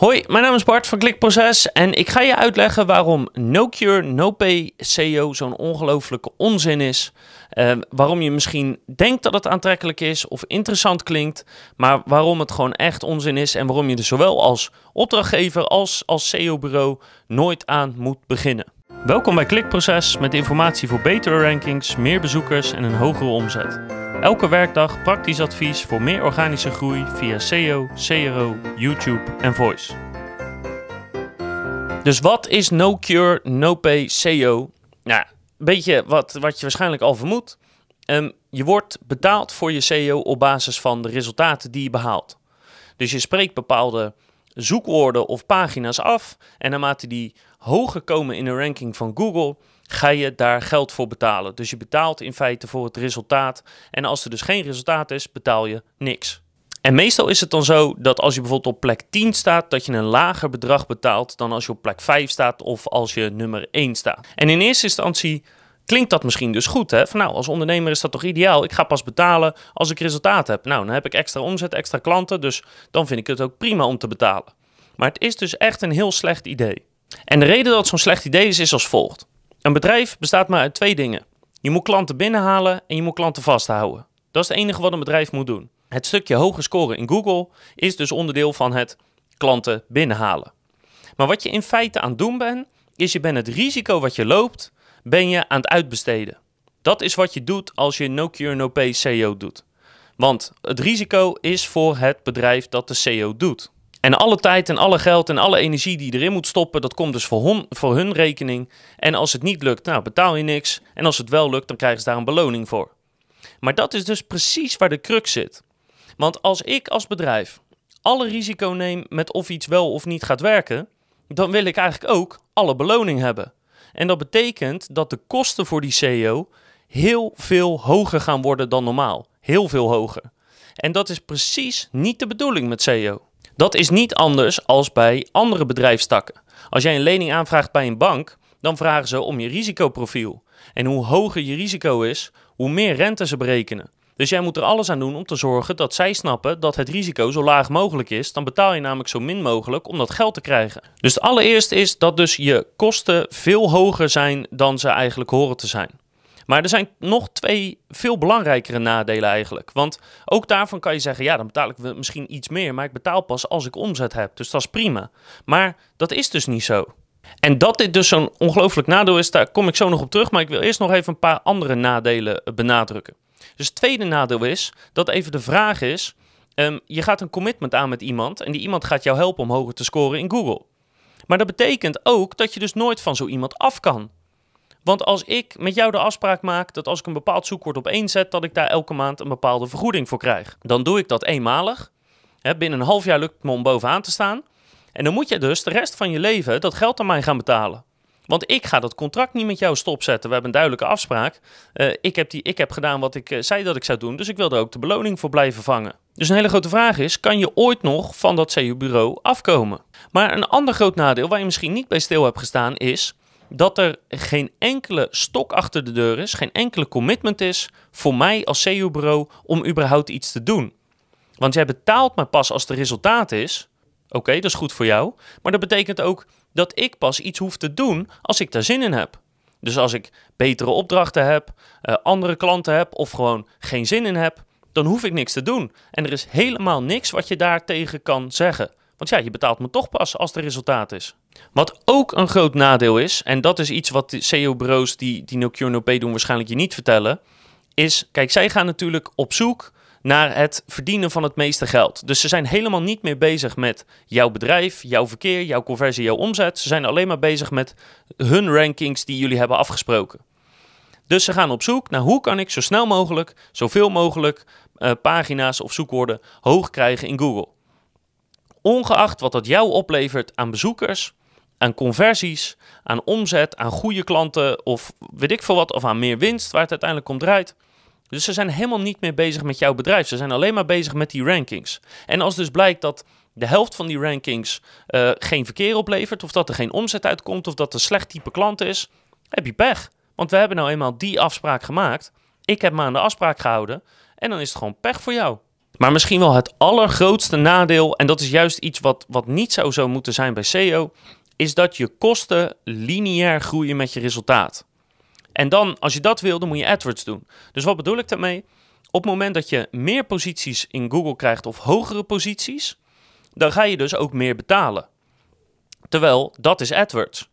Hoi, mijn naam is Bart van Klikproces en ik ga je uitleggen waarom No Cure, No Pay SEO zo'n ongelooflijke onzin is. Uh, waarom je misschien denkt dat het aantrekkelijk is of interessant klinkt, maar waarom het gewoon echt onzin is en waarom je er zowel als opdrachtgever als als SEO-bureau nooit aan moet beginnen. Welkom bij Klikproces met informatie voor betere rankings, meer bezoekers en een hogere omzet. Elke werkdag praktisch advies voor meer organische groei via SEO, CRO, YouTube en Voice. Dus wat is No Cure, No Pay SEO? Nou, een beetje wat, wat je waarschijnlijk al vermoedt. Um, je wordt betaald voor je SEO op basis van de resultaten die je behaalt. Dus je spreekt bepaalde zoekwoorden of pagina's af. En naarmate die hoger komen in de ranking van Google, ga je daar geld voor betalen. Dus je betaalt in feite voor het resultaat. En als er dus geen resultaat is, betaal je niks. En meestal is het dan zo dat als je bijvoorbeeld op plek 10 staat, dat je een lager bedrag betaalt dan als je op plek 5 staat of als je nummer 1 staat. En in eerste instantie klinkt dat misschien dus goed. Hè? Van nou, als ondernemer is dat toch ideaal? Ik ga pas betalen als ik resultaat heb. Nou, dan heb ik extra omzet, extra klanten, dus dan vind ik het ook prima om te betalen. Maar het is dus echt een heel slecht idee. En de reden dat het zo'n slecht idee is, is als volgt. Een bedrijf bestaat maar uit twee dingen. Je moet klanten binnenhalen en je moet klanten vasthouden. Dat is het enige wat een bedrijf moet doen. Het stukje hoge scoren in Google is dus onderdeel van het klanten binnenhalen. Maar wat je in feite aan het doen bent, is je bent het risico wat je loopt, ben je aan het uitbesteden. Dat is wat je doet als je no cure no pay SEO doet. Want het risico is voor het bedrijf dat de SEO doet. En alle tijd en alle geld en alle energie die erin moet stoppen, dat komt dus voor, hun, voor hun rekening. En als het niet lukt, nou betaal je niks. En als het wel lukt, dan krijgen ze daar een beloning voor. Maar dat is dus precies waar de crux zit. Want als ik als bedrijf alle risico neem met of iets wel of niet gaat werken, dan wil ik eigenlijk ook alle beloning hebben. En dat betekent dat de kosten voor die SEO heel veel hoger gaan worden dan normaal. Heel veel hoger. En dat is precies niet de bedoeling met SEO. Dat is niet anders als bij andere bedrijfstakken. Als jij een lening aanvraagt bij een bank, dan vragen ze om je risicoprofiel. En hoe hoger je risico is, hoe meer rente ze berekenen. Dus jij moet er alles aan doen om te zorgen dat zij snappen dat het risico zo laag mogelijk is. Dan betaal je namelijk zo min mogelijk om dat geld te krijgen. Dus het allereerste is dat dus je kosten veel hoger zijn dan ze eigenlijk horen te zijn. Maar er zijn nog twee veel belangrijkere nadelen eigenlijk. Want ook daarvan kan je zeggen, ja, dan betaal ik misschien iets meer, maar ik betaal pas als ik omzet heb. Dus dat is prima. Maar dat is dus niet zo. En dat dit dus zo'n ongelooflijk nadeel is, daar kom ik zo nog op terug. Maar ik wil eerst nog even een paar andere nadelen benadrukken. Dus het tweede nadeel is dat even de vraag is: ehm, je gaat een commitment aan met iemand en die iemand gaat jou helpen om hoger te scoren in Google. Maar dat betekent ook dat je dus nooit van zo iemand af kan. Want als ik met jou de afspraak maak dat als ik een bepaald zoekwoord op één zet, dat ik daar elke maand een bepaalde vergoeding voor krijg. Dan doe ik dat eenmalig. binnen een half jaar lukt het me om bovenaan te staan. En dan moet je dus de rest van je leven dat geld aan mij gaan betalen. Want ik ga dat contract niet met jou stopzetten. We hebben een duidelijke afspraak. Uh, ik, heb die, ik heb gedaan wat ik uh, zei dat ik zou doen. Dus ik wil er ook de beloning voor blijven vangen. Dus een hele grote vraag is: kan je ooit nog van dat CU-bureau afkomen? Maar een ander groot nadeel waar je misschien niet bij stil hebt gestaan is dat er geen enkele stok achter de deur is, geen enkele commitment is voor mij als CU-bureau om überhaupt iets te doen. Want jij betaalt maar pas als er resultaat is. Oké, dat is goed voor jou. Maar dat betekent ook dat ik pas iets hoef te doen als ik daar zin in heb. Dus als ik betere opdrachten heb, uh, andere klanten heb of gewoon geen zin in heb, dan hoef ik niks te doen. En er is helemaal niks wat je daartegen kan zeggen. Want ja, je betaalt me toch pas als er resultaat is. Wat ook een groot nadeel is, en dat is iets wat de SEO-bureaus die, die no cure no pay doen waarschijnlijk je niet vertellen, is, kijk, zij gaan natuurlijk op zoek naar het verdienen van het meeste geld. Dus ze zijn helemaal niet meer bezig met jouw bedrijf, jouw verkeer, jouw conversie, jouw omzet. Ze zijn alleen maar bezig met hun rankings die jullie hebben afgesproken. Dus ze gaan op zoek naar hoe kan ik zo snel mogelijk, zoveel mogelijk uh, pagina's of zoekwoorden hoog krijgen in Google. Ongeacht wat dat jou oplevert aan bezoekers, aan conversies, aan omzet, aan goede klanten of weet ik veel wat, of aan meer winst waar het uiteindelijk om draait. Dus ze zijn helemaal niet meer bezig met jouw bedrijf. Ze zijn alleen maar bezig met die rankings. En als dus blijkt dat de helft van die rankings uh, geen verkeer oplevert, of dat er geen omzet uitkomt, of dat er slecht type klant is, heb je pech. Want we hebben nou eenmaal die afspraak gemaakt. Ik heb me aan de afspraak gehouden. En dan is het gewoon pech voor jou. Maar misschien wel het allergrootste nadeel, en dat is juist iets wat, wat niet zou zo moeten zijn bij SEO, is dat je kosten lineair groeien met je resultaat. En dan, als je dat wil, dan moet je AdWords doen. Dus wat bedoel ik daarmee? Op het moment dat je meer posities in Google krijgt of hogere posities, dan ga je dus ook meer betalen. Terwijl dat is AdWords.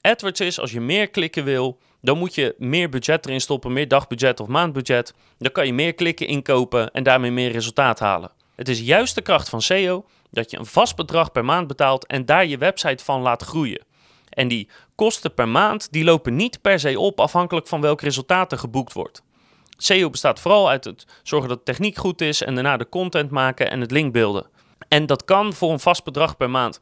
AdWords is als je meer klikken wil, dan moet je meer budget erin stoppen, meer dagbudget of maandbudget. Dan kan je meer klikken inkopen en daarmee meer resultaat halen. Het is juist de kracht van SEO dat je een vast bedrag per maand betaalt en daar je website van laat groeien. En die kosten per maand die lopen niet per se op afhankelijk van welk resultaat er geboekt wordt. SEO bestaat vooral uit het zorgen dat de techniek goed is en daarna de content maken en het linkbeelden. En dat kan voor een vast bedrag per maand.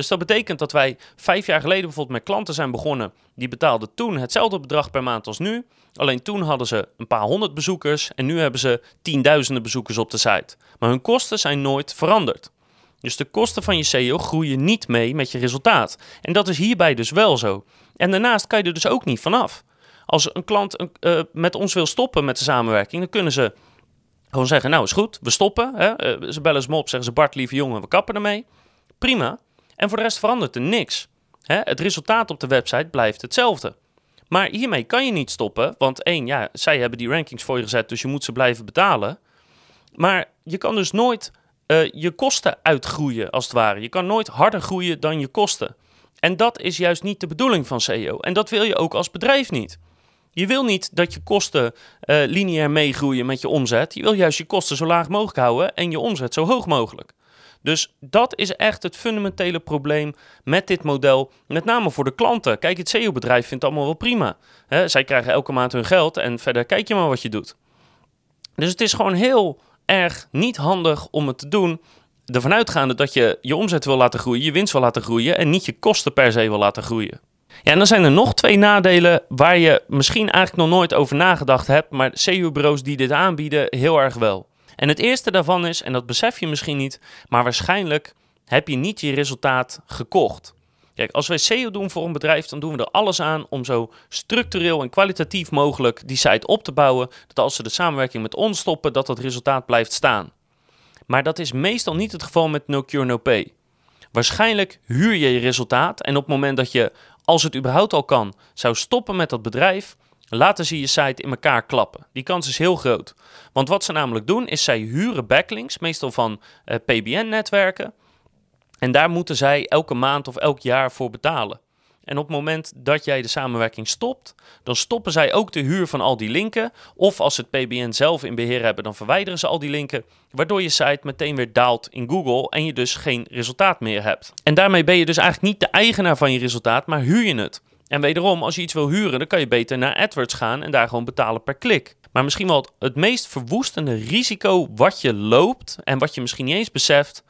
Dus dat betekent dat wij vijf jaar geleden bijvoorbeeld met klanten zijn begonnen. Die betaalden toen hetzelfde bedrag per maand als nu. Alleen toen hadden ze een paar honderd bezoekers en nu hebben ze tienduizenden bezoekers op de site. Maar hun kosten zijn nooit veranderd. Dus de kosten van je SEO groeien niet mee met je resultaat. En dat is hierbij dus wel zo. En daarnaast kan je er dus ook niet vanaf. Als een klant uh, met ons wil stoppen met de samenwerking, dan kunnen ze gewoon zeggen: Nou, is goed, we stoppen. Hè? Uh, ze bellen ze me op, zeggen ze: Bart, lieve jongen, we kappen ermee. Prima. En voor de rest verandert er niks. Hè? Het resultaat op de website blijft hetzelfde. Maar hiermee kan je niet stoppen, want één, ja, zij hebben die rankings voor je gezet, dus je moet ze blijven betalen. Maar je kan dus nooit uh, je kosten uitgroeien, als het ware. Je kan nooit harder groeien dan je kosten. En dat is juist niet de bedoeling van SEO. En dat wil je ook als bedrijf niet. Je wil niet dat je kosten uh, lineair meegroeien met je omzet. Je wil juist je kosten zo laag mogelijk houden en je omzet zo hoog mogelijk. Dus dat is echt het fundamentele probleem met dit model. Met name voor de klanten. Kijk, het SEO-bedrijf vindt het allemaal wel prima. Hè, zij krijgen elke maand hun geld en verder kijk je maar wat je doet. Dus het is gewoon heel erg niet handig om het te doen. Ervan uitgaande dat je je omzet wil laten groeien, je winst wil laten groeien en niet je kosten per se wil laten groeien. Ja, en dan zijn er nog twee nadelen waar je misschien eigenlijk nog nooit over nagedacht hebt, maar SEO-bureaus die dit aanbieden heel erg wel. En het eerste daarvan is, en dat besef je misschien niet, maar waarschijnlijk heb je niet je resultaat gekocht. Kijk, als wij SEO doen voor een bedrijf, dan doen we er alles aan om zo structureel en kwalitatief mogelijk die site op te bouwen. Dat als ze de samenwerking met ons stoppen, dat dat resultaat blijft staan. Maar dat is meestal niet het geval met No Cure No Pay. Waarschijnlijk huur je je resultaat en op het moment dat je, als het überhaupt al kan, zou stoppen met dat bedrijf, laten ze je site in elkaar klappen. Die kans is heel groot. Want wat ze namelijk doen, is zij huren backlinks, meestal van eh, PBN-netwerken. En daar moeten zij elke maand of elk jaar voor betalen. En op het moment dat jij de samenwerking stopt, dan stoppen zij ook de huur van al die linken. Of als ze het PBN zelf in beheer hebben, dan verwijderen ze al die linken. Waardoor je site meteen weer daalt in Google en je dus geen resultaat meer hebt. En daarmee ben je dus eigenlijk niet de eigenaar van je resultaat, maar huur je het. En wederom, als je iets wil huren, dan kan je beter naar AdWords gaan en daar gewoon betalen per klik. Maar misschien wel het meest verwoestende risico wat je loopt en wat je misschien niet eens beseft,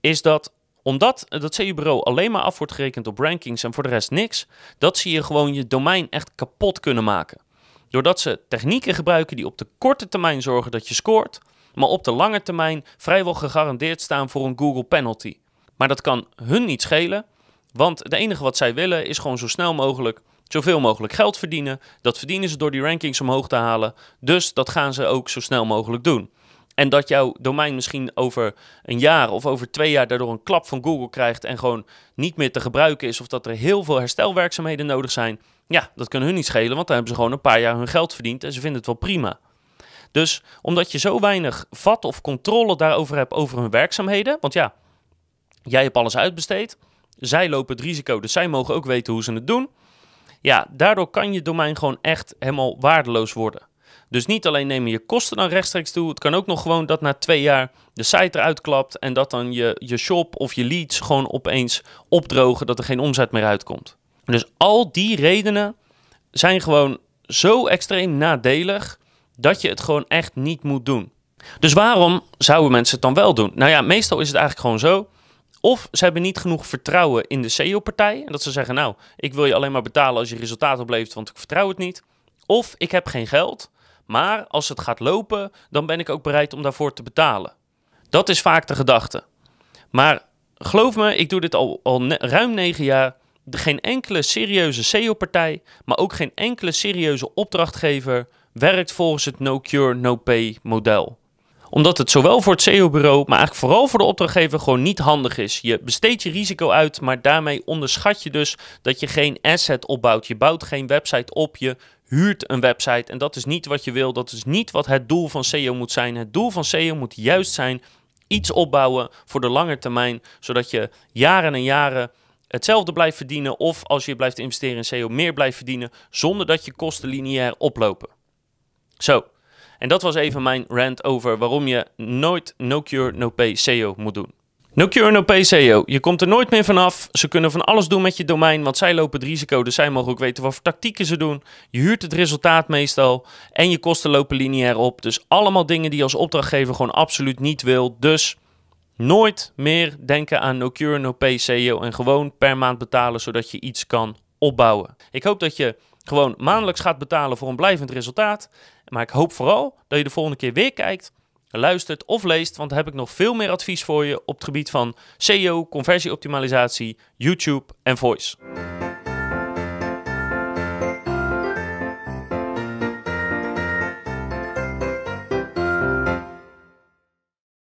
is dat omdat dat CU-bureau alleen maar af wordt gerekend op rankings en voor de rest niks, dat zie je gewoon je domein echt kapot kunnen maken. Doordat ze technieken gebruiken die op de korte termijn zorgen dat je scoort, maar op de lange termijn vrijwel gegarandeerd staan voor een Google penalty. Maar dat kan hun niet schelen, want het enige wat zij willen is gewoon zo snel mogelijk zoveel mogelijk geld verdienen. Dat verdienen ze door die rankings omhoog te halen. Dus dat gaan ze ook zo snel mogelijk doen. En dat jouw domein misschien over een jaar of over twee jaar daardoor een klap van Google krijgt en gewoon niet meer te gebruiken is, of dat er heel veel herstelwerkzaamheden nodig zijn. Ja, dat kan hun niet schelen, want dan hebben ze gewoon een paar jaar hun geld verdiend en ze vinden het wel prima. Dus omdat je zo weinig vat of controle daarover hebt over hun werkzaamheden, want ja, jij hebt alles uitbesteed, zij lopen het risico, dus zij mogen ook weten hoe ze het doen. Ja, daardoor kan je domein gewoon echt helemaal waardeloos worden. Dus niet alleen nemen je kosten dan rechtstreeks toe, het kan ook nog gewoon dat na twee jaar de site eruit klapt en dat dan je, je shop of je leads gewoon opeens opdrogen, dat er geen omzet meer uitkomt. Dus al die redenen zijn gewoon zo extreem nadelig dat je het gewoon echt niet moet doen. Dus waarom zouden mensen het dan wel doen? Nou ja, meestal is het eigenlijk gewoon zo. Of ze hebben niet genoeg vertrouwen in de SEO-partij. En dat ze zeggen, nou, ik wil je alleen maar betalen als je resultaat oplevert, want ik vertrouw het niet. Of ik heb geen geld. Maar als het gaat lopen, dan ben ik ook bereid om daarvoor te betalen. Dat is vaak de gedachte. Maar geloof me, ik doe dit al, ruim negen jaar. Geen enkele serieuze SEO-partij, maar ook geen enkele serieuze opdrachtgever werkt volgens het no cure, no pay model. Omdat het zowel voor het SEO-bureau, maar eigenlijk vooral voor de opdrachtgever gewoon niet handig is. Je besteedt je risico uit, maar daarmee onderschat je dus dat je geen asset opbouwt. Je bouwt geen website op, je huurt een website. En dat is niet wat je wil, dat is niet wat het doel van SEO moet zijn. Het doel van SEO moet juist zijn iets opbouwen voor de lange termijn, zodat je jaren en jaren hetzelfde blijft verdienen of als je blijft investeren in SEO meer blijft verdienen zonder dat je kosten lineair oplopen. Zo, en dat was even mijn rant over waarom je nooit no cure no pay SEO moet doen. No cure no pay SEO. Je komt er nooit meer vanaf. Ze kunnen van alles doen met je domein, want zij lopen het risico. Dus zij mogen ook weten wat voor tactieken ze doen. Je huurt het resultaat meestal en je kosten lopen lineair op. Dus allemaal dingen die je als opdrachtgever gewoon absoluut niet wil. Dus nooit meer denken aan no cure no pay SEO en gewoon per maand betalen zodat je iets kan opbouwen. Ik hoop dat je gewoon maandelijks gaat betalen voor een blijvend resultaat. Maar ik hoop vooral dat je de volgende keer weer kijkt, luistert of leest, want dan heb ik nog veel meer advies voor je op het gebied van SEO, conversieoptimalisatie, YouTube en voice.